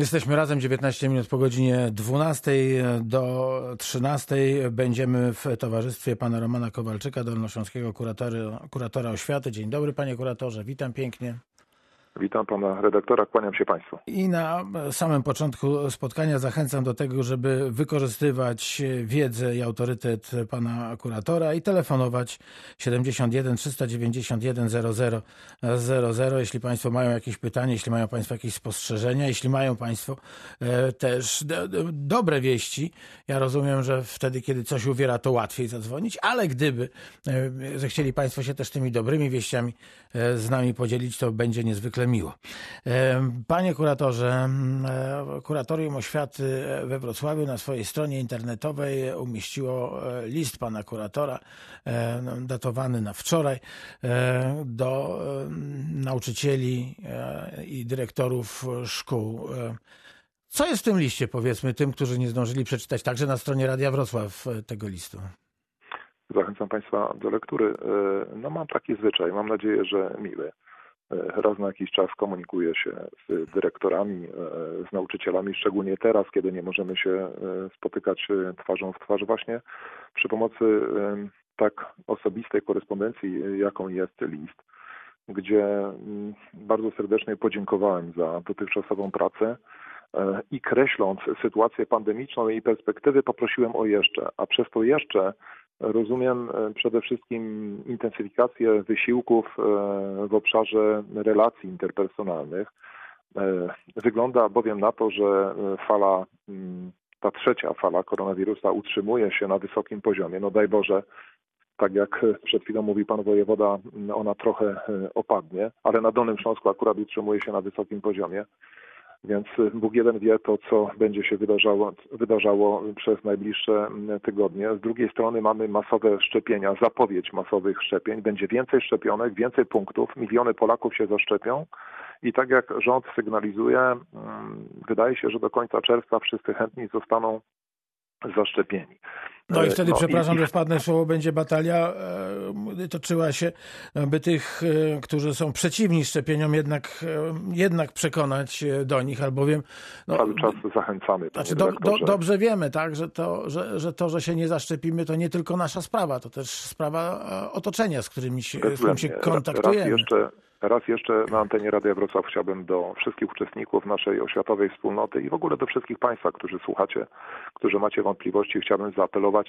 Jesteśmy razem 19 minut po godzinie 12 do 13. Będziemy w towarzystwie pana Romana Kowalczyka, dolnośląskiego kuratora, kuratora oświaty. Dzień dobry panie kuratorze, witam pięknie. Witam pana redaktora, kłaniam się państwu. I na samym początku spotkania zachęcam do tego, żeby wykorzystywać wiedzę i autorytet pana kuratora i telefonować 71 391 00 00. Jeśli państwo mają jakieś pytanie, jeśli mają państwo jakieś spostrzeżenia, jeśli mają państwo e, też dobre wieści, ja rozumiem, że wtedy, kiedy coś uwiera, to łatwiej zadzwonić, ale gdyby e, zechcieli państwo się też tymi dobrymi wieściami e, z nami podzielić, to będzie niezwykle niezwykle miło. Panie kuratorze, Kuratorium Oświaty we Wrocławiu na swojej stronie internetowej umieściło e, list pana kuratora, no, datowany na wczoraj, e, do nauczycieli e, i dyrektorów szkół. Co jest w tym liście, powiedzmy, tym, którzy nie zdążyli przeczytać także na stronie Radia Wrocław tego listu? Zachęcam Państwa do lektury. No mam taki zwyczaj, mam nadzieję, że miły. E, raz na jakiś czas komunikuje się z dyrektorami, e, z nauczycielami, szczególnie teraz, kiedy nie możemy się e, spotykać twarzą w twarz właśnie przy pomocy tak osobistej korespondencji, jaką jest list, gdzie mm, bardzo serdecznie podziękowałem za dotychczasową pracę i kreśląc sytuację pandemiczną i perspektywy poprosiłem o jeszcze, a przez to jeszcze Rozumiem e, przede wszystkim intensyfikację wysiłków e, w obszarze relacji interpersonalnych. E, wygląda bowiem na to, że fala, mm, ta trzecia fala koronawirusa utrzymuje się na wysokim poziomie. No daj Boże, tak jak przed chwilą mówi pan wojewoda, ona trochę opadnie, ale na Dolnym Śląsku akurat utrzymuje się na wysokim poziomie. Więc Bóg jeden wie to, co będzie się wydarzało, wydarzało przez najbliższe tygodnie. Z drugiej strony mamy masowe szczepienia, zapowiedź masowych szczepień. Będzie więcej szczepionek, więcej punktów, miliony Polaków się zaszczepią. I tak jak rząd sygnalizuje, wydaje się, że do końca czerwca wszyscy chętni zostaną zaszczepieni. No i e, wtedy, no, przepraszam, i... że wpadnę słowo, będzie batalia e, toczyła się, by tych, e, którzy są przeciwni szczepieniom, jednak, jednak przekonać do nich, albowiem... No, Cały czas zachęcamy. Znaczy, do, do, dobrze wiemy, tak, że to że, że to, że się nie zaszczepimy, to nie tylko nasza sprawa, to też sprawa otoczenia, z, którymi się, z którym się kontaktujemy. Raz jeszcze Raz jeszcze na antenie Radia Wrocław chciałbym do wszystkich uczestników naszej oświatowej wspólnoty i w ogóle do wszystkich Państwa, którzy słuchacie, którzy macie wątpliwości, chciałbym zaapelować,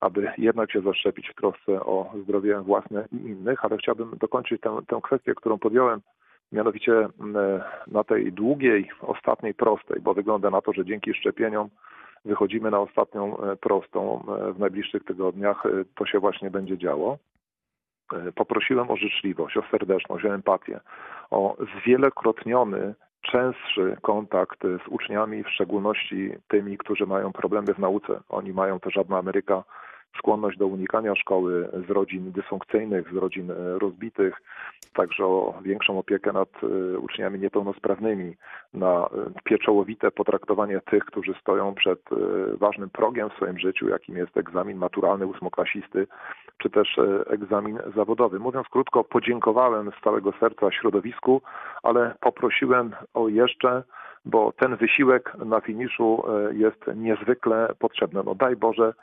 aby jednak się zaszczepić w trosce o zdrowie własne i innych, ale chciałbym dokończyć tę, tę kwestię, którą podjąłem, mianowicie na tej długiej, ostatniej prostej, bo wygląda na to, że dzięki szczepieniom wychodzimy na ostatnią e, prostą e, w najbliższych tygodniach. E, to się właśnie będzie działo. E, poprosiłem o życzliwość, o serdeczność, o empatię, o zwielokrotniony, częstszy kontakt z uczniami, w szczególności tymi, którzy mają problemy w nauce. Oni mają, to żadna Ameryka, skłonność do unikania szkoły z rodzin dysfunkcyjnych, z rodzin e, rozbitych, także o większą opiekę nad e, uczniami niepełnosprawnymi, na e, pieczołowite potraktowanie tych, którzy stoją przed ważnym progiem w swoim życiu, jakim jest egzamin maturalny ósmoklasisty, czy też egzamin zawodowy. Mówiąc krótko, podziękowałem z całego serca środowisku, ale poprosiłem o jeszcze bo ten wysiłek na finiszu jest niezwykle potrzebny. No daj Boże,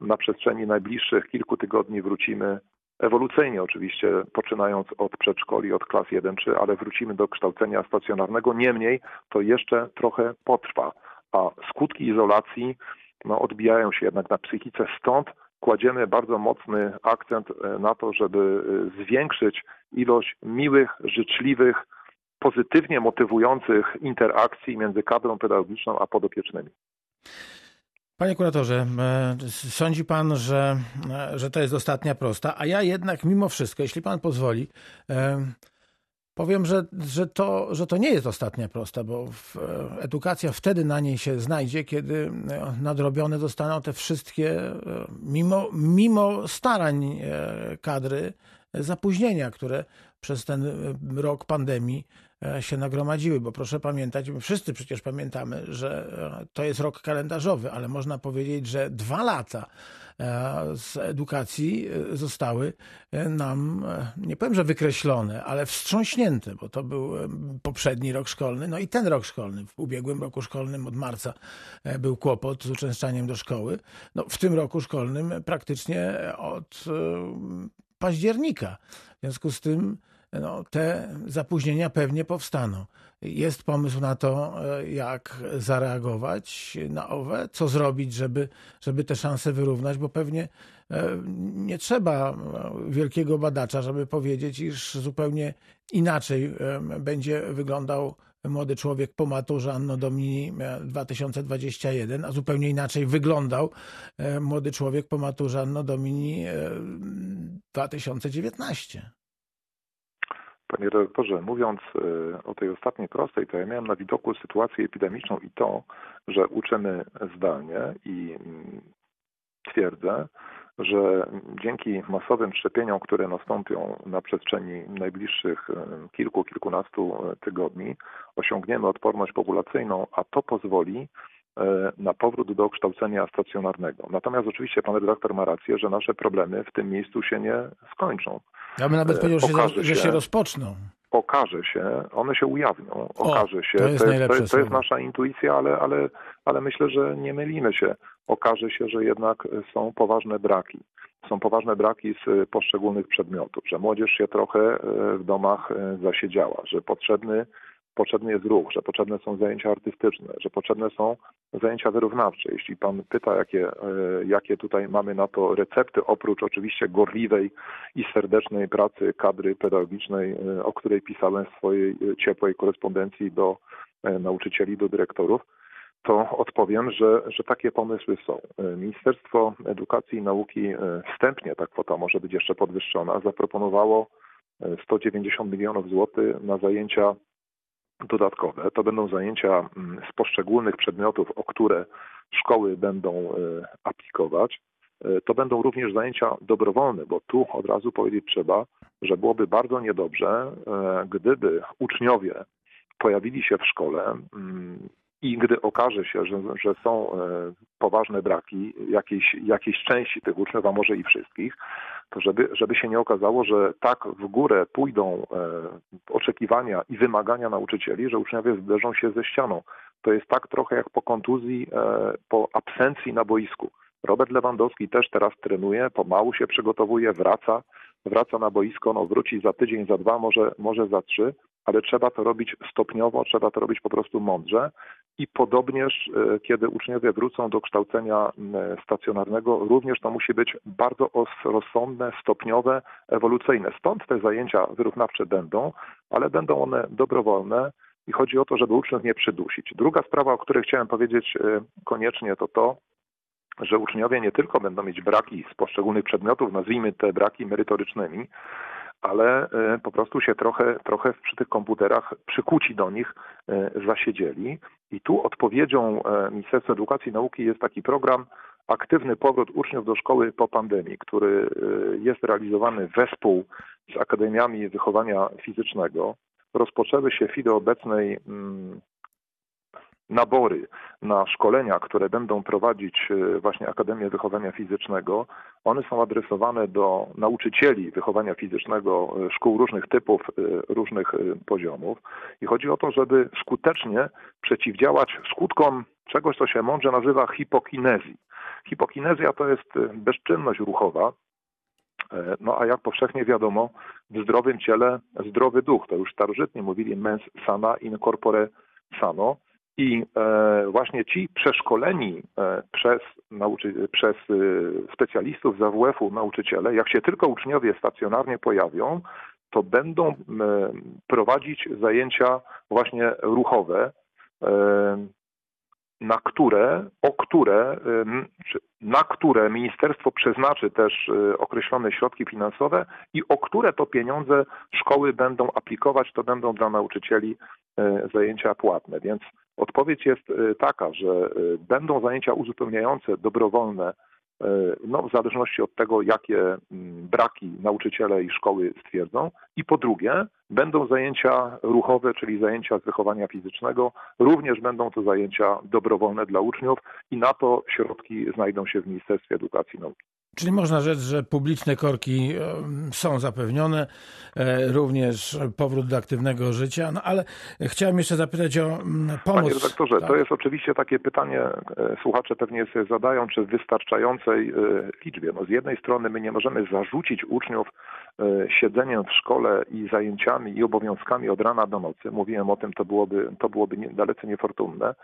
na przestrzeni najbliższych kilku tygodni wrócimy ewolucyjnie oczywiście, poczynając od przedszkoli, od klas 1-3, ale wrócimy do kształcenia stacjonarnego. Niemniej to jeszcze trochę potrwa, a skutki izolacji no, odbijają się jednak na psychice. Stąd kładziemy bardzo mocny akcent e, na to, żeby e, zwiększyć ilość miłych, życzliwych, pozytywnie motywujących interakcji między kadrą pedagogiczną a podopiecznymi. Panie kuratorze, e, sądzi pan, że, że to jest ostatnia prosta, a ja jednak mimo wszystko, jeśli pan pozwoli, powiem, że, że, to, że to nie jest ostatnia prosta, bo edukacja wtedy na niej się znajdzie, kiedy nadrobione zostaną te wszystkie, mimo, mimo starań kadry, zapóźnienia, które przez ten rok pandemii się nagromadziły, bo proszę pamiętać, my wszyscy przecież pamiętamy, że to jest rok kalendarzowy, ale można powiedzieć, że dwa lata z edukacji zostały nam, nie powiem, że wykreślone, ale wstrząśnięte, bo to był poprzedni rok szkolny, no i ten rok szkolny. W ubiegłym roku szkolnym od marca był kłopot z uczęszczaniem do szkoły. No, w tym roku szkolnym praktycznie od października. W związku z tym no, te zapóźnienia pewnie powstaną. Jest pomysł na to, e, jak zareagować na owe, co zrobić, żeby, żeby te szanse wyrównać, bo pewnie e, nie trzeba e, wielkiego badacza, żeby powiedzieć, iż zupełnie inaczej będzie wyglądał młody człowiek po maturze Anno Domini 2021, a zupełnie inaczej wyglądał młody człowiek po maturze Anno Domini 2019. Panie redaktorze, mówiąc e, o tej ostatniej prostej, to ja miałem na widoku sytuację epidemiczną i to, że uczymy zdalnie i mm, twierdzę, że dzięki masowym szczepieniom, które nastąpią na przestrzeni najbliższych e, kilku, kilkunastu e, tygodni, osiągniemy odporność populacyjną, a to pozwoli na powrót do kształcenia stacjonarnego. Natomiast oczywiście pan redaktor ma rację, że nasze problemy w tym miejscu się nie skończą. Ja bym nawet e, powiedział, że, się, że się rozpoczną. Okaże się, one się ujawnią. Okaże o, się. To jest, to jest, to jest, to jest nasza intuicja, ale, ale, ale myślę, że nie mylimy się. Okaże się, że jednak są poważne braki. Są poważne braki z poszczególnych przedmiotów, że młodzież się trochę e, w domach zasiedziała, że potrzebny potrzebny jest ruch, że potrzebne są zajęcia artystyczne, że potrzebne są zajęcia wyrównawcze. Jeśli pan pyta, jakie, e, jakie tutaj mamy na to recepty, oprócz oczywiście gorliwej i serdecznej pracy kadry pedagogicznej, e, o której pisałem w swojej e, ciepłej korespondencji do nauczycieli, do dyrektorów, to odpowiem, że, że takie pomysły są. Ministerstwo Edukacji i Nauki wstępnie, ta kwota może być jeszcze podwyższona, zaproponowało 190 milionów złotych na zajęcia dodatkowe. To będą zajęcia mm, z poszczególnych przedmiotów, o które szkoły będą e, aplikować. E, to będą również zajęcia dobrowolne, bo tu od razu powiedzieć trzeba, że byłoby bardzo niedobrze, e, gdyby uczniowie pojawili się w szkole mm, i gdy okaże się, że, że są poważne braki jakiejś, jakiejś części tych uczniów, a może i wszystkich, żeby, żeby się nie okazało, że tak w górę pójdą e, oczekiwania i wymagania nauczycieli, że uczniowie zderzą się ze ścianą. To jest tak trochę jak po kontuzji, e, po absencji na boisku. Robert Lewandowski też teraz trenuje, pomału się przygotowuje, wraca, wraca na boisko, no wróci za tydzień, za dwa, może, może za trzy, ale trzeba to robić stopniowo, trzeba to robić po prostu mądrze i podobnież, e, kiedy uczniowie wrócą do kształcenia stacjonarnego, również to musi być bardzo rozsądne, stopniowe, ewolucyjne. Stąd te zajęcia wyrównawcze będą, ale będą one dobrowolne i chodzi o to, żeby uczniów nie przydusić. Druga sprawa, o której chciałem powiedzieć e, koniecznie, to to, że uczniowie nie tylko będą mieć braki z poszczególnych przedmiotów, nazwijmy te braki merytorycznymi, ale e, po prostu się trochę, trochę przy tych komputerach przykuci do nich e, zasiedzieli. I tu odpowiedzią e, Ministerstwa Edukacji i Nauki jest taki program Aktywny powrót uczniów do szkoły po pandemii, który jest realizowany wespół z Akademiami Wychowania Fizycznego. Rozpoczęły się w chwili obecnej mm, nabory na szkolenia, które będą prowadzić e, właśnie Akademię Wychowania Fizycznego, one są adresowane do nauczycieli wychowania fizycznego e, szkół różnych typów, e, różnych poziomów. I chodzi o to, żeby skutecznie przeciwdziałać skutkom czegoś, co się mądrze nazywa hipokinezji. Hipokinezja to jest bezczynność ruchowa, no a jak powszechnie wiadomo, w zdrowym ciele zdrowy duch. To już starożytnie mówili mens sana in corpore sano. I e, właśnie ci przeszkoleni e, przez, nauczy, przez e, specjalistów z AWF-u nauczyciele, jak się tylko uczniowie stacjonarnie pojawią, to będą prowadzić zajęcia właśnie ruchowe, na które, o które, na które ministerstwo przeznaczy też określone środki finansowe i o które to pieniądze szkoły będą aplikować, to będą dla nauczycieli zajęcia płatne. Więc Odpowiedź jest y, taka, że y, będą zajęcia uzupełniające, dobrowolne no, w zależności od tego, jakie mm, braki nauczyciele i szkoły stwierdzą. I po drugie, będą zajęcia ruchowe, czyli zajęcia z wychowania fizycznego. Również będą to zajęcia dobrowolne dla uczniów i na to środki znajdą się w Ministerstwie Edukacji i Nauki. Czyli można rzec, że publiczne korki są zapewnione, e, również powrót do aktywnego życia, no ale chciałem jeszcze zapytać o mm, pomoc. Panie redaktorze, tak. to jest oczywiście takie pytanie, e, słuchacze pewnie sobie zadają, czy w wystarczającej e, liczbie. No z jednej strony my nie możemy zarzucić uczniów siedzeniem w szkole i zajęciami i obowiązkami od rana do nocy. Mówiłem o tym, to byłoby, to byłoby dalece niefortunne.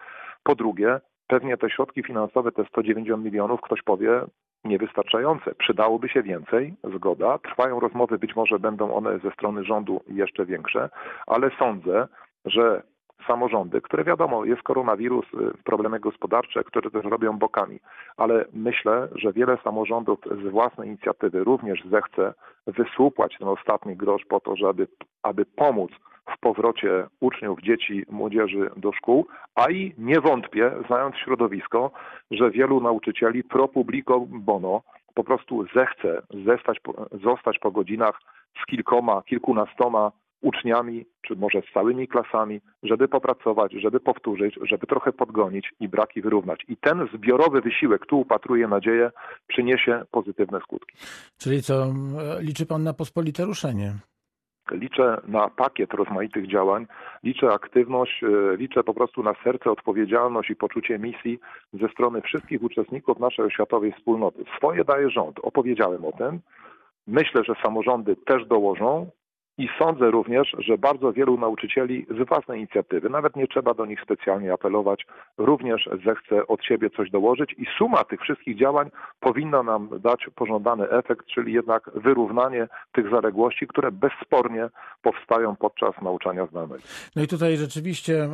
Po drugie, pewnie te środki finansowe, te 190 milionów, ktoś powie, niewystarczające. Przydałoby się więcej, zgoda. Trwają rozmowy, być może będą one ze strony rządu jeszcze większe, ale sądzę, że samorządy, które wiadomo, jest koronawirus, y, problemy gospodarcze, które też robią bokami, ale myślę, że wiele samorządów z własnej inicjatywy również zechce wysłupłać ten ostatni grosz po to, żeby aby pomóc w powrocie uczniów, dzieci, młodzieży do szkół, a i nie wątpię, znając środowisko, że wielu nauczycieli pro publico bono po prostu zechce zestać, zostać po godzinach z kilkoma, kilkunastoma uczniami, czy może z całymi klasami, żeby popracować, żeby powtórzyć, żeby trochę podgonić i braki wyrównać. I ten zbiorowy wysiłek, tu upatruję nadzieję, przyniesie pozytywne skutki. Czyli co, liczy Pan na pospolite ruszenie? Liczę na pakiet rozmaitych działań, liczę aktywność, e, liczę po prostu na serce, odpowiedzialność i poczucie misji ze strony wszystkich uczestników naszej oświatowej wspólnoty. Swoje daje rząd, opowiedziałem o tym. Myślę, że samorządy też dołożą, i sądzę również, że bardzo wielu nauczycieli z własnej inicjatywy, nawet nie trzeba do nich specjalnie apelować, również zechce od siebie coś dołożyć i suma tych wszystkich działań powinna nam dać pożądany efekt, czyli jednak wyrównanie tych zaległości, które bezspornie powstają podczas nauczania zdalnego. No i tutaj rzeczywiście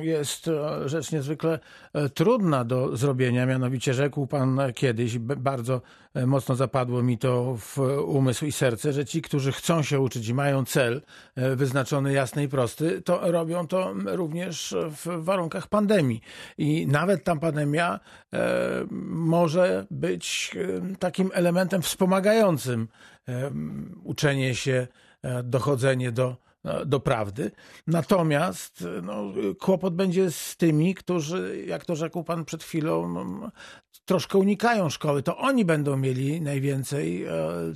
jest e, rzecz niezwykle e, trudna do zrobienia, mianowicie rzekł Pan kiedyś, bardzo e, mocno zapadło mi to w umysł i serce, że ci, którzy chcą się uczyć i mają cel e, wyznaczony jasny i prosty, to robią to również w warunkach pandemii. I nawet ta pandemia e, może być e, takim elementem wspomagającym uczenie się, dochodzenie do do prawdy. Natomiast no, kłopot będzie z tymi, którzy, jak to rzekł pan przed chwilą, troszkę unikają szkoły. To oni będą mieli najwięcej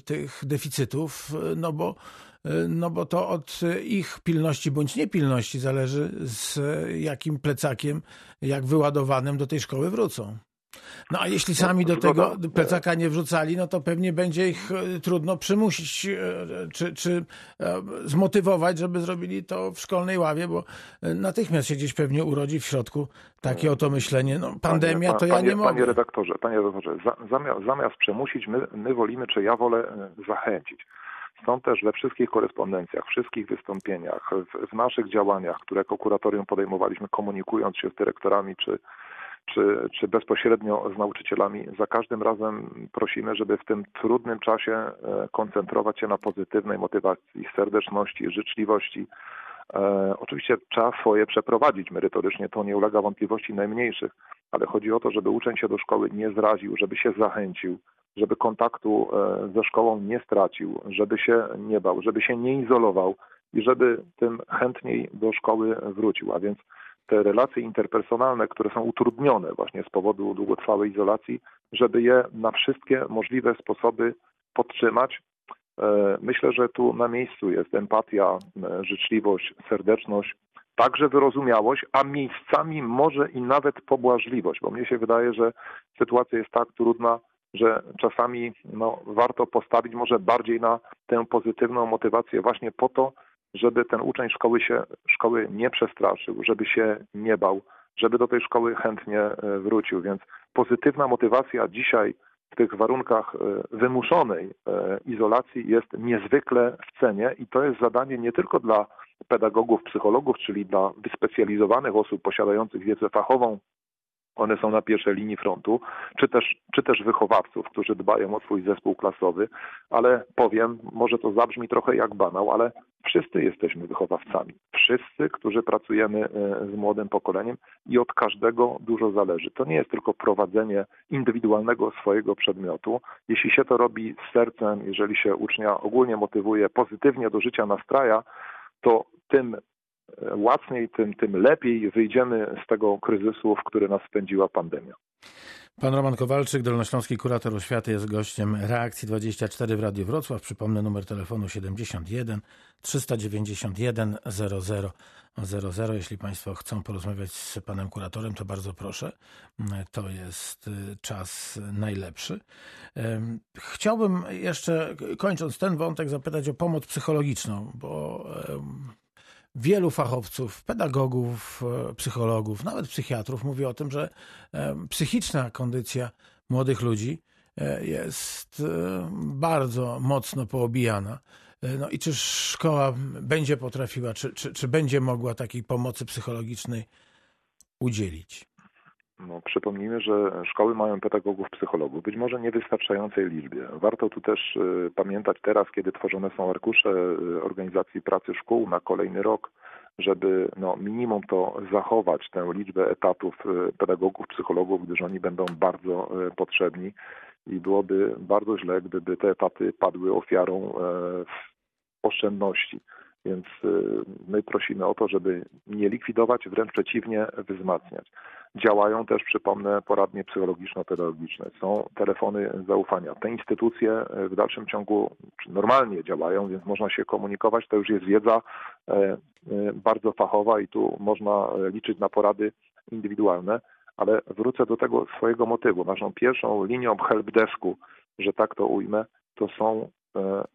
tych deficytów, no bo no bo to od ich pilności bądź niepilności zależy z jakim plecakiem, jak wyładowanym do tej szkoły wrócą. No a jeśli sami do tego plecaka nie wrzucali, no to pewnie będzie ich e, trudno przymusić e, czy, czy e, zmotywować, żeby zrobili to w szkolnej ławie, bo natychmiast się gdzieś pewnie urodzi w środku takie oto myślenie, no pandemia to ja nie mogę. Panie redaktorze, panie redaktorze, zamiast, zamiast przymusić, my, my wolimy, czy ja wolę zachęcić. Stąd też we wszystkich korespondencjach, wszystkich wystąpieniach, w, w naszych działaniach, które jako kuratorium podejmowaliśmy, komunikując się z dyrektorami czy, czy, czy bezpośrednio z nauczycielami, za każdym razem prosimy, żeby w tym trudnym czasie e, koncentrować się na pozytywnej motywacji, serdeczności, życzliwości. E, oczywiście trzeba swoje przeprowadzić merytorycznie, to nie ulega wątpliwości najmniejszych, ale chodzi o to, żeby uczeń się do szkoły nie zraził, żeby się zachęcił, żeby kontaktu e, ze szkołą nie stracił, żeby się nie bał, żeby się nie izolował i żeby tym chętniej do szkoły wrócił. A więc te relacje interpersonalne, które są utrudnione właśnie z powodu długotrwałej izolacji, żeby je na wszystkie możliwe sposoby podtrzymać. E, myślę, że tu na miejscu jest empatia, e, życzliwość, serdeczność, także wyrozumiałość, a miejscami może i nawet pobłażliwość, bo mnie się wydaje, że sytuacja jest tak trudna, że czasami no, warto postawić może bardziej na tę pozytywną motywację właśnie po to, żeby ten uczeń szkoły się szkoły nie przestraszył, żeby się nie bał, żeby do tej szkoły chętnie e, wrócił. Więc pozytywna motywacja dzisiaj w tych warunkach e, wymuszonej e, izolacji jest niezwykle w cenie i to jest zadanie nie tylko dla pedagogów, psychologów, czyli dla wyspecjalizowanych osób posiadających wiedzę fachową one są na pierwszej linii frontu, czy też, czy też wychowawców, którzy dbają o swój zespół klasowy, ale powiem, może to zabrzmi trochę jak banał, ale wszyscy jesteśmy wychowawcami. Wszyscy, którzy pracujemy e, z młodym pokoleniem i od każdego dużo zależy. To nie jest tylko prowadzenie indywidualnego swojego przedmiotu. Jeśli się to robi z sercem, jeżeli się ucznia ogólnie motywuje, pozytywnie do życia nastraja, to tym łatwiej, tym, tym lepiej wyjdziemy z tego kryzysu, w który nas spędziła pandemia. Pan Roman Kowalczyk, Dolnośląski Kurator Oświaty jest gościem Reakcji 24 w Radiu Wrocław. Przypomnę numer telefonu 71 391 00 00. Jeśli Państwo chcą porozmawiać z Panem Kuratorem, to bardzo proszę. To jest y, czas najlepszy. Chciałbym jeszcze, kończąc ten wątek, zapytać o pomoc psychologiczną, bo wielu fachowców, pedagogów, e, psychologów, nawet psychiatrów mówi o tym, że e, psychiczna kondycja młodych ludzi e, jest bardzo mocno poobijana. No i czy szkoła będzie potrafiła, czy, czy, czy będzie mogła takiej pomocy psychologicznej udzielić? No, przypomnijmy, że szkoły mają pedagogów, psychologów, być może niewystarczającej liczbie. Warto tu też y, pamiętać teraz, kiedy tworzone są arkusze y, organizacji pracy szkół na kolejny rok, żeby no, minimum to zachować tę liczbę etatów y, pedagogów, psychologów, gdyż oni będą bardzo potrzebni i byłoby bardzo źle, gdyby te etaty padły ofiarą oszczędności. Więc my prosimy o to, żeby nie likwidować, wręcz przeciwnie, wzmacniać. Działają też, przypomnę, poradnie psychologiczno-pedagogiczne. Są telefony zaufania. Te instytucje e, w dalszym ciągu normalnie działają, więc można się komunikować. To już jest wiedza e, e, bardzo fachowa i tu można liczyć na porady indywidualne. Ale wrócę do tego swojego motywu. Naszą pierwszą linią helpdesku, że tak to ujmę, to są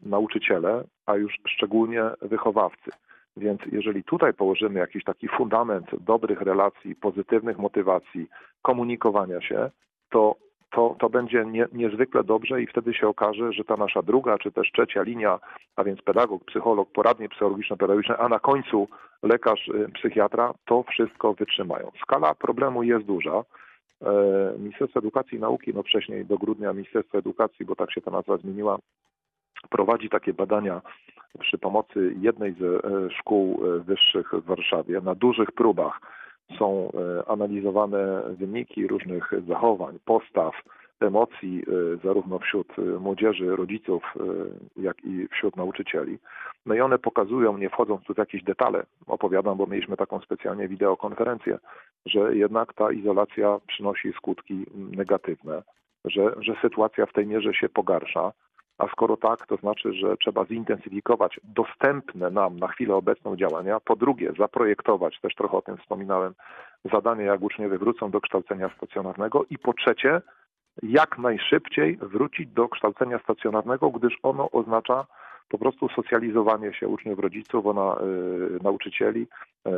nauczyciele, a już szczególnie wychowawcy. Więc jeżeli tutaj położymy jakiś taki fundament dobrych relacji, pozytywnych motywacji, komunikowania się, to to, to będzie nie, niezwykle dobrze i wtedy się okaże, że ta nasza druga czy też trzecia linia, a więc pedagog, psycholog, poradnie psychologiczno-pedagogiczne, a na końcu lekarz, y, psychiatra, to wszystko wytrzymają. Skala problemu jest duża. E, Ministerstwo Edukacji i Nauki, no wcześniej do grudnia Ministerstwo Edukacji, bo tak się ta nazwa zmieniła, prowadzi takie badania przy pomocy jednej z e, szkół e, wyższych w Warszawie. Na dużych próbach są e, analizowane wyniki różnych zachowań, postaw, emocji, zarówno wśród młodzieży, rodziców, jak i wśród nauczycieli. No i one pokazują, nie wchodząc tu w jakieś detale, opowiadam, bo mieliśmy taką specjalnie wideokonferencję, że jednak ta izolacja przynosi skutki negatywne, że, że sytuacja w tej mierze się pogarsza. A skoro tak, to znaczy, że trzeba zintensyfikować dostępne nam na chwilę obecną działania. Po drugie, zaprojektować, też trochę o tym wspominałem, zadanie, jak uczniowie wrócą do kształcenia stacjonarnego. I po trzecie, jak najszybciej wrócić do kształcenia stacjonarnego, gdyż ono oznacza po prostu socjalizowanie się uczniów, rodziców, ona, y, nauczycieli, y,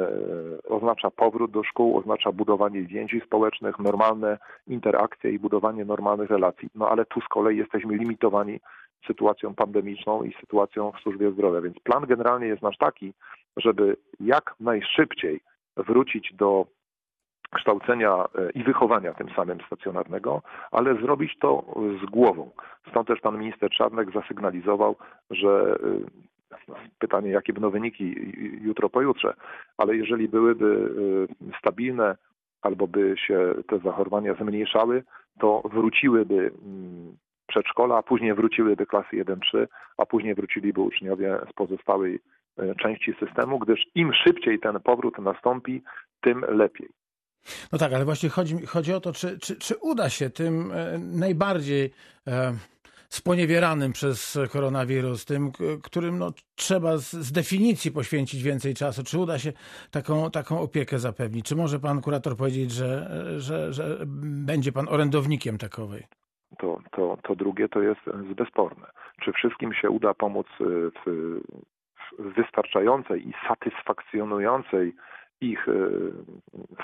oznacza powrót do szkół, oznacza budowanie więzi społecznych, normalne interakcje i budowanie normalnych relacji. No ale tu z kolei jesteśmy limitowani sytuacją pandemiczną i sytuacją w służbie zdrowia. Więc plan generalnie jest nasz taki, żeby jak najszybciej wrócić do kształcenia e, i wychowania tym samym stacjonarnego, ale zrobić to z głową. Stąd też pan minister Czarnek zasygnalizował, że e, pytanie, jakie będą wyniki jutro, pojutrze, ale jeżeli byłyby e, stabilne albo by się te zachorowania zmniejszały, to wróciłyby mm, przedszkola, a później wróciłyby klasy 1-3, a później wróciliby uczniowie z pozostałej części systemu, gdyż im szybciej ten powrót nastąpi, tym lepiej. No tak, ale właśnie chodzi, chodzi o to, czy, czy, czy uda się tym e, najbardziej e, sponiewieranym przez koronawirus, tym, którym no, trzeba z, z, definicji poświęcić więcej czasu, czy uda się taką, taką opiekę zapewnić? Czy może pan kurator powiedzieć, że, że, że będzie pan orędownikiem takowej? To, to, to drugie to jest bezsporne. Czy wszystkim się uda pomóc w, w wystarczającej i satysfakcjonującej ich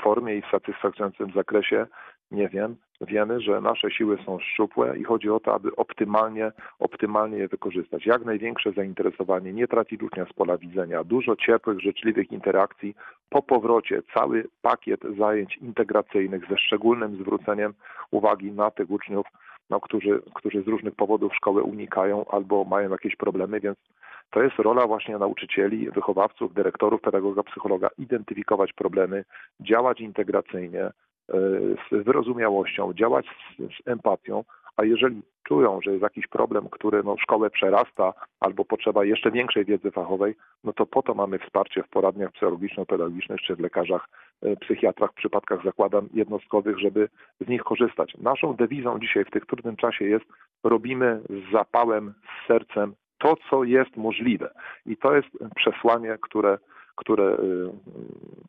formie i w satysfakcjonującym zakresie nie wiem. Wiemy, że nasze siły są szczupłe i chodzi o to, aby optymalnie, optymalnie je wykorzystać. Jak największe zainteresowanie, nie tracić ucznia z pola widzenia, dużo ciepłych, życzliwych interakcji. Po powrocie cały pakiet zajęć integracyjnych ze szczególnym zwróceniem uwagi na tych uczniów, no, którzy, którzy z różnych powodów szkoły unikają albo mają jakieś problemy, więc to jest rola właśnie nauczycieli, wychowawców, dyrektorów, pedagoga, psychologa, identyfikować problemy, działać integracyjnie, z wyrozumiałością, działać z, z empatią, a jeżeli czują, że jest jakiś problem, który no, szkołę przerasta albo potrzeba jeszcze większej wiedzy fachowej, no to po to mamy wsparcie w poradniach psychologiczno-pedagogicznych czy w lekarzach, e, psychiatrach, w przypadkach zakładam jednostkowych, żeby z nich korzystać. Naszą dewizą dzisiaj w tych trudnym czasie jest robimy z zapałem, z sercem to, co jest możliwe. I to jest przesłanie, które które y,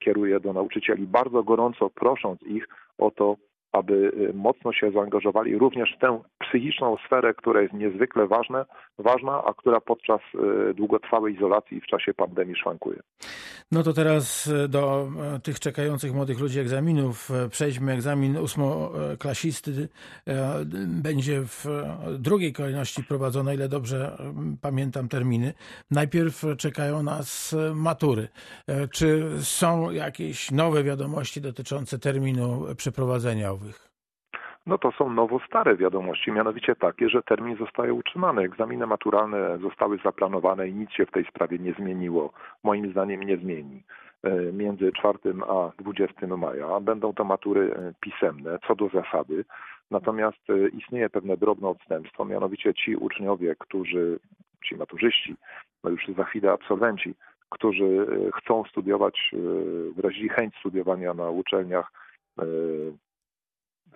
kieruję do nauczycieli, bardzo gorąco prosząc ich o to, aby y, mocno się zaangażowali również w tę psychiczną sferę, która jest niezwykle ważna, ważna a która podczas y, długotrwałej izolacji w czasie pandemii szwankuje. No to teraz do e, tych czekających młodych ludzi egzaminów. Przejdźmy. Egzamin ósmoklasisty będzie w drugiej kolejności prowadzony, ile dobrze pamiętam terminy. Najpierw czekają nas matury. Czy są jakieś nowe wiadomości dotyczące terminu przeprowadzenia owych? No to są nowo-stare wiadomości, mianowicie takie, że termin zostaje utrzymany. Egzaminy maturalne zostały zaplanowane i nic się w tej sprawie nie zmieniło. Moim zdaniem nie zmieni. E, między 4 a 20 maja będą to matury e, pisemne, co do zasady. Natomiast e, istnieje pewne drobne odstępstwo, mianowicie ci uczniowie, którzy, ci maturzyści, no już za chwilę absolwenci, którzy chcą studiować, wyrazili chęć studiowania na uczelniach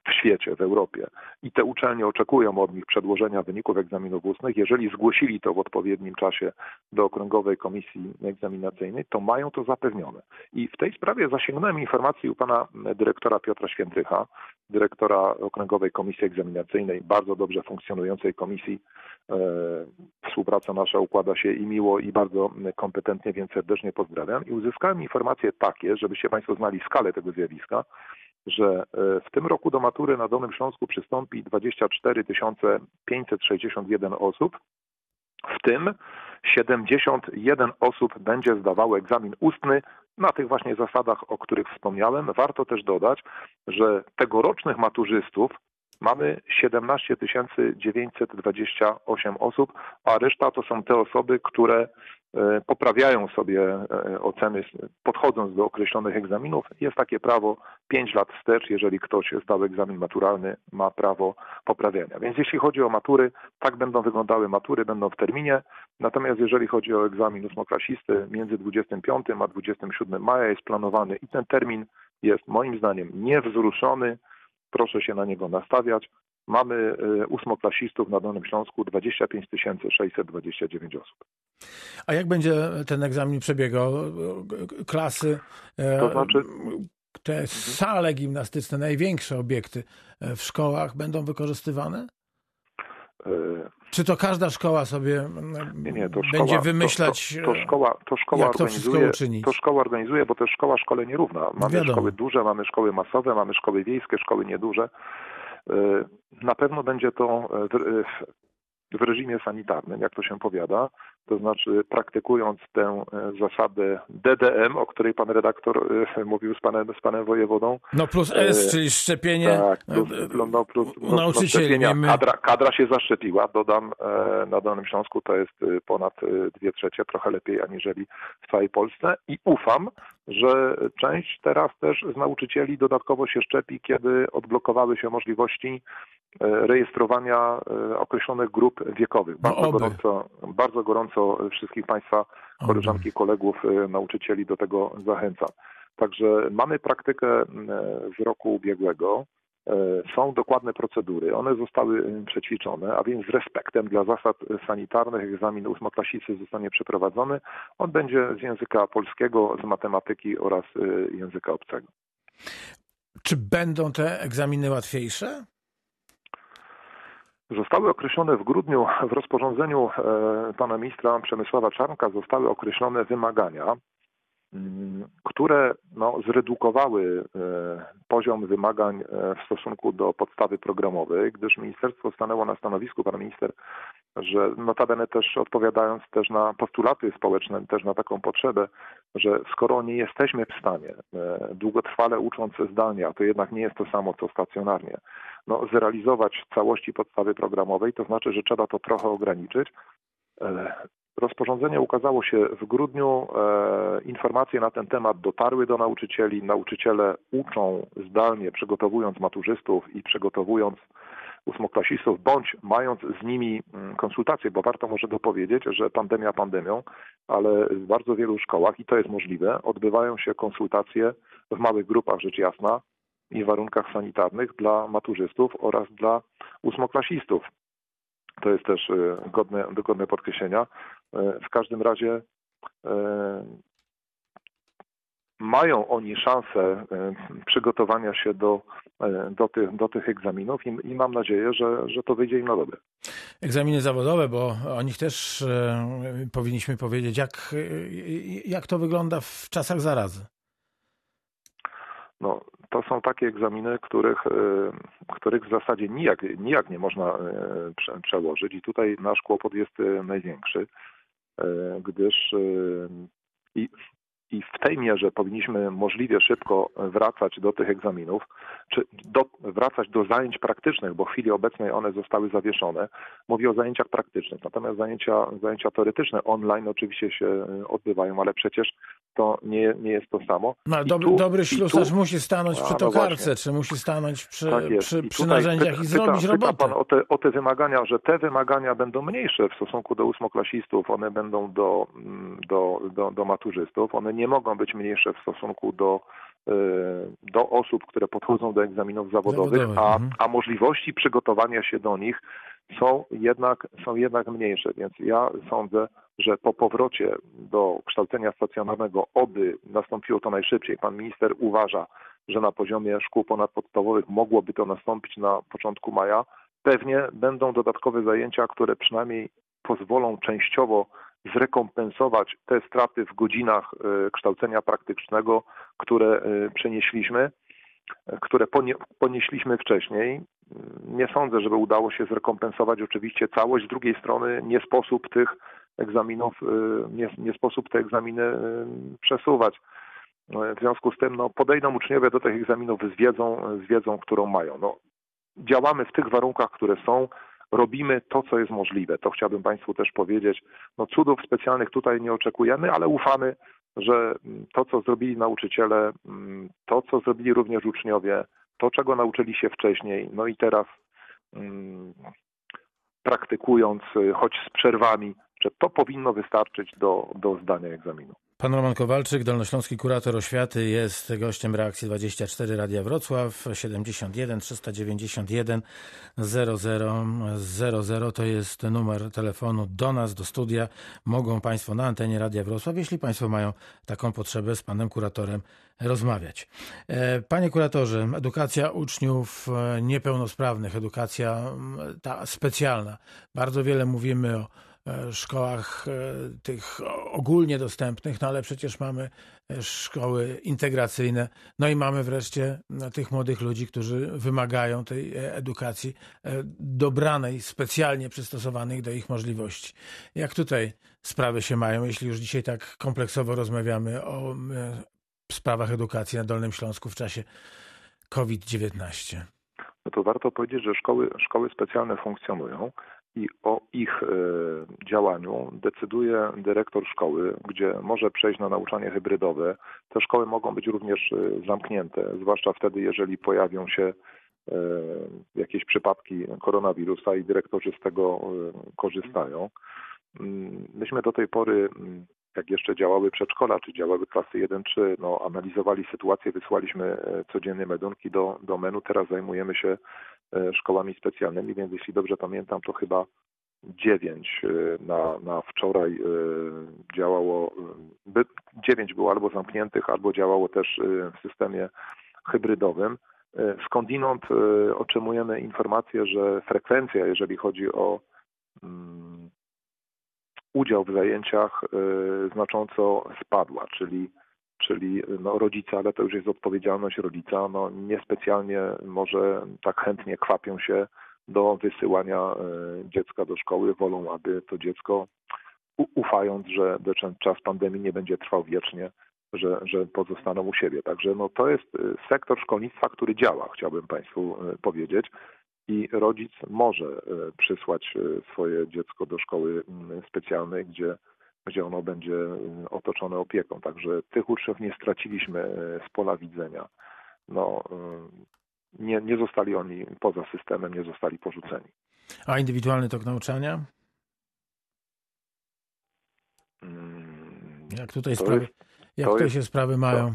w świecie, w Europie i te uczelnie oczekują od nich przedłożenia wyników egzaminów ustnych, jeżeli zgłosili to w odpowiednim czasie do Okręgowej Komisji Egzaminacyjnej, to mają to zapewnione. I w tej sprawie zasięgnąłem informacji u pana dyrektora Piotra Świętrycha, dyrektora Okręgowej Komisji Egzaminacyjnej, bardzo dobrze funkcjonującej komisji. E, współpraca nasza układa się i miło, i bardzo kompetentnie, więc serdecznie pozdrawiam. I uzyskałem informacje takie, żebyście Państwo znali skalę tego zjawiska, że e, w tym roku do matury na Dolnym Śląsku przystąpi 24 561 osób, w tym 71 osób będzie zdawało egzamin ustny na tych właśnie zasadach, o których wspomniałem. Warto też dodać, że tegorocznych maturzystów mamy 17 928 osób, a reszta to są te osoby, które e, poprawiają sobie e, oceny, podchodząc do określonych egzaminów. Jest takie prawo 5 lat wstecz, jeżeli ktoś zdał egzamin maturalny, ma prawo poprawiania. Więc jeśli chodzi o matury, tak będą wyglądały matury, będą w terminie. Natomiast jeżeli chodzi o egzamin ósmoklasisty, między 25 a 27 maja jest planowany i ten termin jest moim zdaniem niewzruszony proszę się na niego nastawiać. Mamy y, ósmoklasistów na Dolnym Śląsku 25 629 osób. A jak będzie ten egzamin przebiegał? Klasy, e, to znaczy, te sale gimnastyczne, największe obiekty e, w szkołach będą wykorzystywane? E, Czy to każda szkoła sobie nie, nie, szkoła, będzie wymyślać, to, to, to, szkoła, to szkoła jak to organizuje, uczynić? To szkoła organizuje, bo jest szkoła szkole nierówna. Mamy Wiadomo. szkoły duże, mamy szkoły masowe, mamy szkoły wiejskie, szkoły nieduże. E, na pewno będzie to w, w reżimie sanitarnym, jak to się powiada, to znaczy praktykując tę e, zasadę DDM, o której pan redaktor e, mówił z panem, z panem wojewodą. No plus S, czyli szczepienie tak, plus, no, plus, no, nauczycieli. Kadra, kadra się zaszczepiła, dodam, na Dolnym Śląsku to jest ponad dwie trzecie, trochę lepiej aniżeli w całej Polsce i ufam, że część teraz też z nauczycieli dodatkowo się szczepi, kiedy odblokowały się możliwości e, rejestrowania e, określonych grup wiekowych. No bardzo, gorąco, bardzo gorąco wszystkich Państwa, koleżanki, kolegów, e, nauczycieli do tego zachęcam. Także mamy praktykę z roku ubiegłego. E, są dokładne procedury, one zostały przećwiczone, a więc z respektem dla zasad sanitarnych egzamin ósmoklasisty zostanie przeprowadzony. On będzie z języka polskiego, z matematyki oraz języka obcego. Czy będą te egzaminy łatwiejsze? Zostały określone w grudniu w rozporządzeniu pana ministra Przemysława Czarnka zostały określone wymagania mm, które no, zredukowały poziom wymagań w stosunku do podstawy programowej, gdyż ministerstwo stanęło na stanowisku, pan minister że notabene też odpowiadając też na postulaty społeczne, też na taką potrzebę, że skoro nie jesteśmy w stanie e, długotrwale ucząc zdalnie, a to jednak nie jest to samo co stacjonarnie, no, zrealizować całości podstawy programowej, to znaczy, że trzeba to trochę ograniczyć. E, rozporządzenie ukazało się w grudniu. E, informacje na ten temat dotarły do nauczycieli. Nauczyciele uczą zdalnie, przygotowując maturzystów i przygotowując ósmoklasistów, bądź mając z nimi mm, konsultacje, bo warto może dopowiedzieć, że pandemia pandemią, ale w bardzo wielu szkołach, i to jest możliwe, odbywają się konsultacje w małych grupach, rzecz jasna, i warunkach sanitarnych dla maturzystów oraz dla ósmoklasistów. To jest też y, godne, godne podkreślenia. Y, w każdym razie y, mają oni szansę e, przygotowania się do, e, do, tych, do tych egzaminów i, i mam nadzieję, że, że to wyjdzie im na dobre. Egzaminy zawodowe, bo o nich też e, powinniśmy powiedzieć, jak, jak to wygląda w czasach zarazy. No, to są takie egzaminy, których, których w zasadzie nijak, nijak nie można przełożyć i tutaj nasz kłopot jest największy, gdyż i i w tej mierze powinniśmy możliwie szybko wracać do tych egzaminów, czy do, wracać do zajęć praktycznych, bo w chwili obecnej one zostały zawieszone. Mówię o zajęciach praktycznych, natomiast zajęcia, zajęcia teoretyczne online oczywiście się odbywają, ale przecież to nie, nie jest to samo. No, ale dobry, tu, dobry ślusarz tu, musi stanąć przy no tokarce, no czy musi stanąć przy, tak przy, przy narzędziach i zrobić pyta, robotę. Pan o te, o te wymagania, że te wymagania będą mniejsze w stosunku do ósmoklasistów, one będą do, do, do, do maturzystów, one nie mogą być mniejsze w stosunku do e, do osób, które podchodzą do egzaminów zawodowych, a, mhm. a możliwości przygotowania się do nich są jednak, są jednak mniejsze. Więc ja sądzę, że po powrocie do kształcenia stacjonarnego, oby nastąpiło to najszybciej. Pan minister uważa, że na poziomie szkół ponadpodstawowych mogłoby to nastąpić na początku maja. Pewnie będą dodatkowe zajęcia, które przynajmniej pozwolą częściowo zrekompensować te straty w godzinach e, kształcenia praktycznego, które e, przenieśliśmy, które ponieśliśmy wcześniej. Nie sądzę, żeby udało się zrekompensować oczywiście całość. Z drugiej strony nie sposób tych egzaminów, e, nie, nie sposób te egzaminy przesuwać. W związku z tym no, podejdą uczniowie do tych egzaminów z wiedzą, z wiedzą, którą mają. No, działamy w tych warunkach, które są robimy to, co jest możliwe. To chciałbym Państwu też powiedzieć. No cudów specjalnych tutaj nie oczekujemy, ale ufamy, że to, co zrobili nauczyciele, to, co zrobili również uczniowie, to, czego nauczyli się wcześniej, no i teraz mm, praktykując, choć z przerwami, że to powinno wystarczyć do, do zdania egzaminu. Pan Roman Kowalczyk, dolnośląski kurator oświaty, jest gościem reakcji 24 Radia Wrocław 71 391 0000 to jest numer telefonu do nas, do studia. Mogą Państwo na antenie Radia Wrocław, jeśli Państwo mają taką potrzebę z Panem Kuratorem rozmawiać. E, panie Kuratorze, edukacja uczniów e, niepełnosprawnych, edukacja ta specjalna. Bardzo wiele mówimy o szkołach e, tych ogólnie dostępnych, no ale przecież mamy e, szkoły integracyjne, no i mamy wreszcie tych młodych ludzi, którzy wymagają tej edukacji dobranej, specjalnie przystosowanych do ich możliwości. Jak tutaj sprawy się mają, jeśli już dzisiaj tak kompleksowo rozmawiamy o sprawach edukacji na Dolnym Śląsku w czasie COVID-19? No to warto powiedzieć, że szkoły, szkoły specjalne funkcjonują i o ich e, działaniu decyduje dyrektor szkoły, gdzie może przejść na nauczanie hybrydowe. Te szkoły mogą być również e, zamknięte, zwłaszcza wtedy, jeżeli pojawią się e, jakieś przypadki koronawirusa i dyrektorzy z tego korzystają. Mm, myśmy do tej pory, mm, jak jeszcze działały przedszkola, czy działały klasy 1-3, no, analizowali sytuację, wysłaliśmy codziennie medunki do, do menu. Teraz zajmujemy się szkołami specjalnymi, więc jeśli dobrze pamiętam, to chyba dziewięć e, na, na wczoraj e, działało, dziewięć było albo zamkniętych, albo działało też w systemie hybrydowym. Skądinąd otrzymujemy informację, że frekwencja, jeżeli chodzi o mm, udział w zajęciach, znacząco spadła, czyli czyli no, rodzica, ale to już jest odpowiedzialność rodzica, no, niespecjalnie może tak chętnie kwapią się do wysyłania e, dziecka do szkoły, wolą, aby to dziecko, ufając, że czas pandemii nie będzie trwał wiecznie, że, że pozostaną u siebie. Także no, to jest e, sektor szkolnictwa, który działa, chciałbym Państwu e, powiedzieć. I rodzic może przysłać swoje dziecko do szkoły specjalnej, gdzie gdzie ono będzie y, otoczone opieką. Także tych uczniów nie straciliśmy y, z pola widzenia. No, y, nie, nie zostali oni poza systemem, nie zostali porzuceni. A indywidualny tok nauczania? Mm, jak tutaj sprawy, jest, jak tutaj jest, się sprawy mają? To,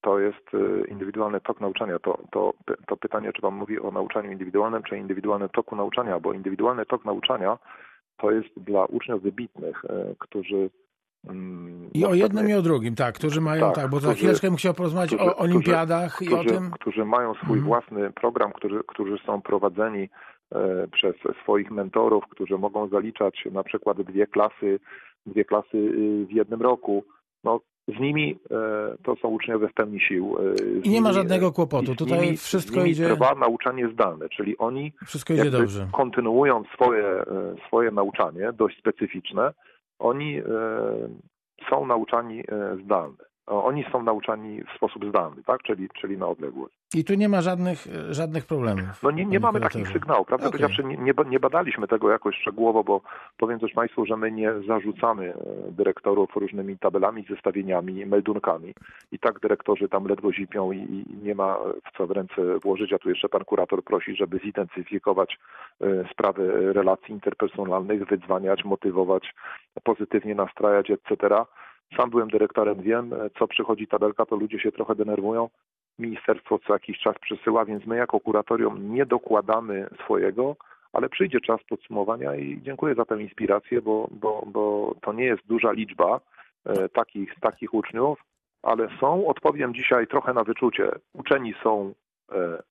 to jest indywidualny tok nauczania. To, to, to pytanie, czy Pan mówi o nauczaniu indywidualnym, czy indywidualnym toku nauczania, bo indywidualny tok nauczania to jest dla uczniów wybitnych, e, którzy mm, i o jednym i o drugim, tak, którzy mają, tak, tak bo za chwileczkę bym chciał porozmawiać którzy, o olimpiadach którzy, i o tym. Którzy mają swój mhm. własny program, którzy, którzy są prowadzeni e, przez swoich mentorów, którzy mogą zaliczać na przykład dwie klasy, dwie klasy y, w jednym roku. No, z nimi e, to są uczniowie w pełni sił. E, I nie ma żadnego kłopotu. Tutaj nimi, wszystko idzie. Trwa nauczanie zdalne, czyli oni wszystko idzie dobrze. kontynuują swoje, e, swoje nauczanie, dość specyficzne. Oni są nauczani zdalnie. Oni są nauczani w sposób zdalny, tak? czyli, czyli na odległość. I tu nie ma żadnych, żadnych problemów. No nie, nie mamy takich sygnałów, prawda? Okay. Powiedziawszy, nie, nie, badaliśmy tego jakoś szczegółowo, bo powiem też Państwu, że my nie zarzucamy e, dyrektorów różnymi tabelami, zestawieniami, meldunkami. I tak dyrektorzy tam ledwo zipią i, i nie ma w co w ręce włożyć, a tu jeszcze pan kurator prosi, żeby zintensyfikować y, sprawy relacji interpersonalnych, wydzwaniać, motywować, pozytywnie nastrajać, etc. Sam byłem dyrektorem, wiem, co przychodzi tabelka, to ludzie się trochę denerwują. Ministerstwo co jakiś czas przesyła, więc my jako kuratorium nie dokładamy swojego, ale przyjdzie czas podsumowania i dziękuję za tę inspirację, bo, bo, bo to nie jest duża liczba e, takich, takich uczniów, ale są, odpowiem dzisiaj trochę na wyczucie, uczeni są e,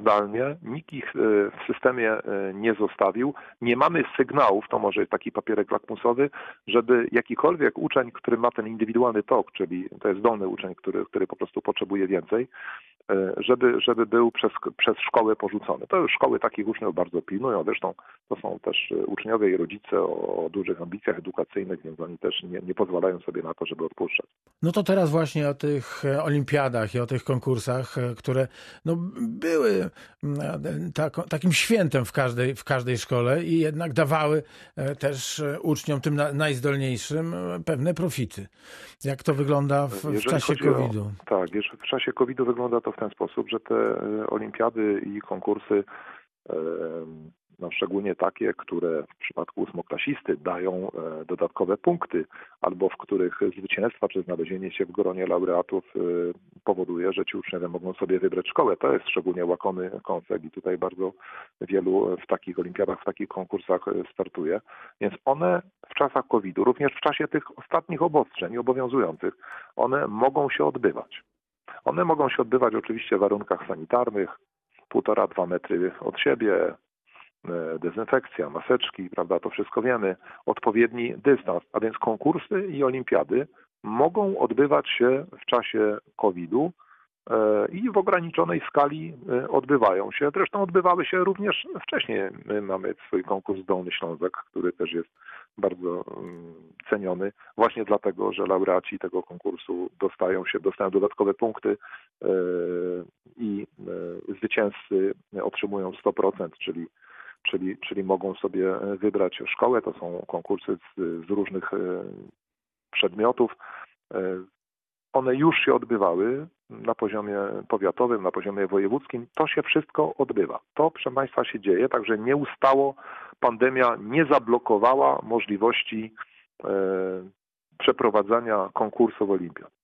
zdalnie, nikt ich e, w systemie e, nie zostawił. Nie mamy sygnałów, to może jest taki papierek lakmusowy, żeby jakikolwiek uczeń, który ma ten indywidualny tok, czyli to jest zdolny uczeń, który, który po prostu potrzebuje więcej, żeby, żeby był przez, przez szkołę porzucony. To już szkoły takich uczniów bardzo pilnują, zresztą to są też uczniowie i rodzice o, o dużych ambicjach edukacyjnych, więc oni też nie, nie pozwalają sobie na to, żeby odpuszczać. No to teraz właśnie o tych olimpiadach i o tych konkursach, które no, były tak, takim świętem w każdej, w każdej szkole i jednak dawały e, też e, uczniom, tym najzdolniejszym, e, pewne profity. Jak to wygląda w, w czasie COVID-u? Tak, w czasie COVID-u wygląda to w ten sposób, że te olimpiady i konkursy no szczególnie takie, które w przypadku ósmoklasisty dają e, dodatkowe punkty, albo w których zwycięstwa czy znalezienie się w gronie laureatów e, powoduje, że ci uczniowie mogą sobie wybrać szkołę. To jest szczególnie łakomy koncept i tutaj bardzo wielu w takich olimpiadach, w takich konkursach e, startuje. Więc one w czasach COVID-u, również w czasie tych ostatnich obostrzeń obowiązujących, one mogą się odbywać. One mogą się odbywać oczywiście w warunkach sanitarnych, półtora, dwa metry od siebie, E, dezynfekcja, maseczki, prawda, to wszystko wiemy, odpowiedni dystans, a więc konkursy i olimpiady mogą odbywać się w czasie COVID-u e, i w ograniczonej skali e, odbywają się. Zresztą odbywały się również wcześniej. My mamy swój konkurs Dolny Ślązek, który też jest bardzo mm, ceniony, właśnie dlatego, że laureaci tego konkursu dostają się, dostają dodatkowe punkty i zwycięzcy otrzymują 100%, czyli czyli, czyli mogą sobie wybrać szkołę. To są konkursy z, z różnych e, przedmiotów. E, one już się odbywały na poziomie powiatowym, na poziomie wojewódzkim. To się wszystko odbywa. To, proszę Państwa, się dzieje, także nie ustało. Pandemia nie zablokowała możliwości e, przeprowadzania konkursów olimpiad.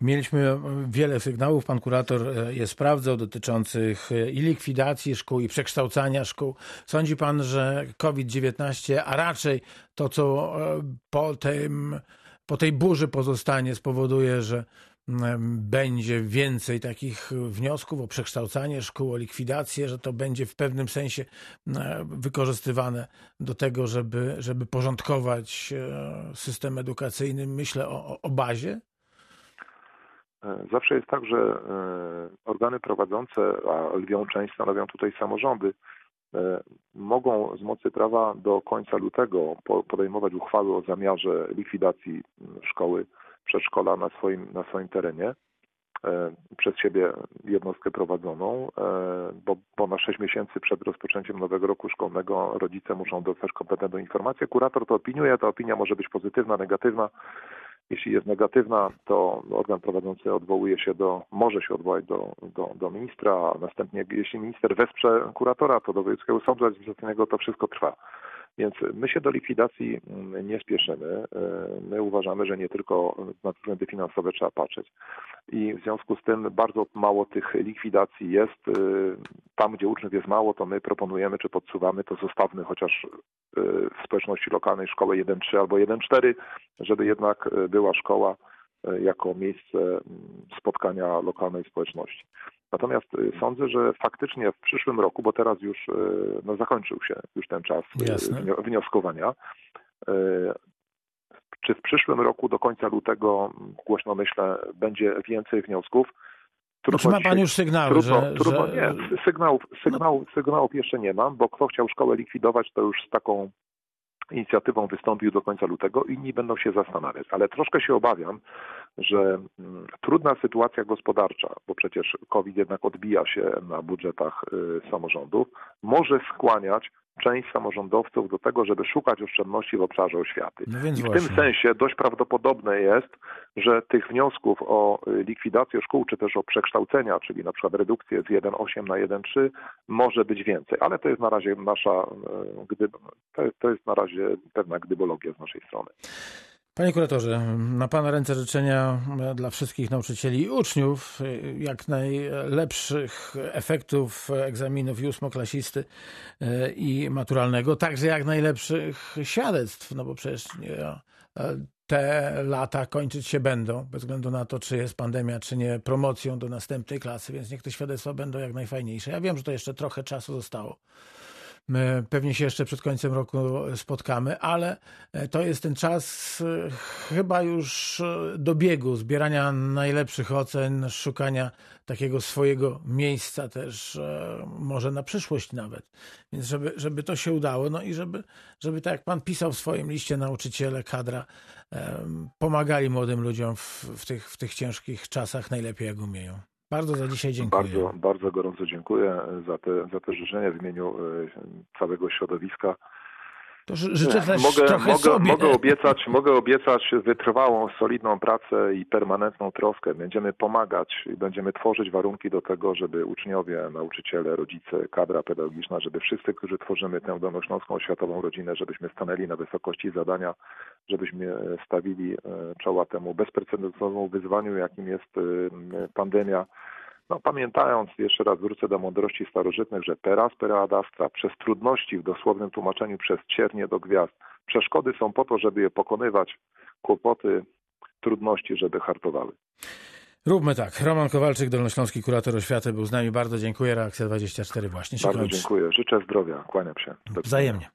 Mieliśmy wiele sygnałów, pan kurator e, je sprawdzał, dotyczących e, i likwidacji szkół, i przekształcania szkół. Sądzi pan, że COVID-19, a raczej to, co e, po, tym, po tej burzy pozostanie, spowoduje, że będzie więcej takich wniosków o przekształcanie szkół, o likwidację, że to będzie w pewnym sensie wykorzystywane do tego, żeby, żeby porządkować system edukacyjny. Myślę o, o bazie Zawsze jest tak, że organy prowadzące, a lwią część stanowią tutaj samorządy, mogą z mocy prawa do końca lutego podejmować uchwały o zamiarze likwidacji szkoły, przedszkola na swoim, na swoim terenie. E, przez siebie jednostkę prowadzoną, e, bo, bo na 6 miesięcy przed rozpoczęciem nowego roku szkolnego rodzice muszą dostać kompetentną informację. Kurator to opiniuje, ta opinia może być pozytywna, negatywna. Jeśli jest negatywna, to organ prowadzący odwołuje się do, może się odwołać do, do, do ministra, a następnie jeśli minister wesprze kuratora, to do wojewódzkiego sądu administracyjnego to wszystko trwa. Więc my się do likwidacji mm, nie spieszymy. E, my uważamy, że nie tylko na względy finansowe trzeba patrzeć. I w związku z tym bardzo mało tych likwidacji jest. E, tam, gdzie uczniów jest mało, to my proponujemy czy podsuwamy, to zostawmy chociaż e, w społeczności lokalnej szkołę 1.3 albo 1.4, żeby jednak była szkoła jako miejsce mm, spotkania lokalnej społeczności. Natomiast y, sądzę, że faktycznie w przyszłym roku, bo teraz już y, no, zakończył się już ten czas y, Jasne. wnioskowania, czy w przyszłym roku do końca lutego, głośno myślę, będzie więcej wniosków? Trudno czy ma pan już sygnały, trudno, że, trudno, że... Nie, sygnałów, sygnałów, sygnałów jeszcze nie mam, bo kto chciał szkołę likwidować, to już z taką inicjatywą wystąpił do końca lutego, inni będą się zastanawiać. Ale troszkę się obawiam, że mm, trudna sytuacja gospodarcza, bo przecież COVID jednak odbija się na budżetach y, samorządów, może skłaniać część samorządowców do tego, żeby szukać oszczędności w obszarze oświaty. No I w właśnie. tym sensie dość prawdopodobne jest, że tych wniosków o y, likwidację szkół, czy też o przekształcenia, czyli na przykład redukcję z 1,8 na 1,3 może być więcej, ale to jest na razie nasza, y, to jest na razie pewna gdybologia z naszej strony. Panie kuratorze, na Pana ręce życzenia dla wszystkich nauczycieli i uczniów jak najlepszych efektów egzaminów ósmoklasisty e, i maturalnego, także jak najlepszych świadectw, no bo przecież te lata kończyć się będą, bez względu na to, czy jest pandemia, czy nie, promocją do następnej klasy, więc niech te świadectwa będą jak najfajniejsze. Ja wiem, że to jeszcze trochę czasu zostało. Pewnie się jeszcze przed końcem roku spotkamy, ale e, to jest ten czas e, chyba już e, do biegu, zbierania najlepszych ocen, szukania takiego swojego miejsca też, może na przyszłość nawet. Więc żeby, żeby to się udało, no i żeby, żeby tak jak pan pisał w swoim liście, nauczyciele, kadra, pomagali młodym ludziom w, w, tych, w tych ciężkich czasach najlepiej jak umieją. Bardzo za dzisiaj dziękuję. Bardzo, bardzo gorąco dziękuję za te, za te życzenia w imieniu e, całego środowiska. To życzę też mogę, trochę mogę, sobie. Mogę obiecać, mogę obiecać wytrwałą, solidną pracę i permanentną troskę. Będziemy pomagać i będziemy tworzyć warunki do tego, żeby uczniowie, nauczyciele, rodzice, kadra pedagogiczna, żeby wszyscy, którzy tworzymy tę dolnośląską oświatową rodzinę, żebyśmy stanęli na wysokości zadania, żebyśmy stawili e, czoła temu bezprecedensowemu wyzwaniu, jakim jest e, pandemia no, pamiętając, jeszcze raz wrócę do mądrości starożytnych, że peras per ad astra, przez trudności w dosłownym tłumaczeniu, przez ciernie do gwiazd, przeszkody są po to, żeby je pokonywać, kłopoty, trudności, żeby hartowały. Róbmy tak. Roman Kowalczyk, Dolnośląski Kurator Oświaty był z nami. Bardzo dziękuję. Reakcja 24 właśnie się Bardzo kończy. dziękuję. Życzę zdrowia. Kłaniam się. Wzajemnie.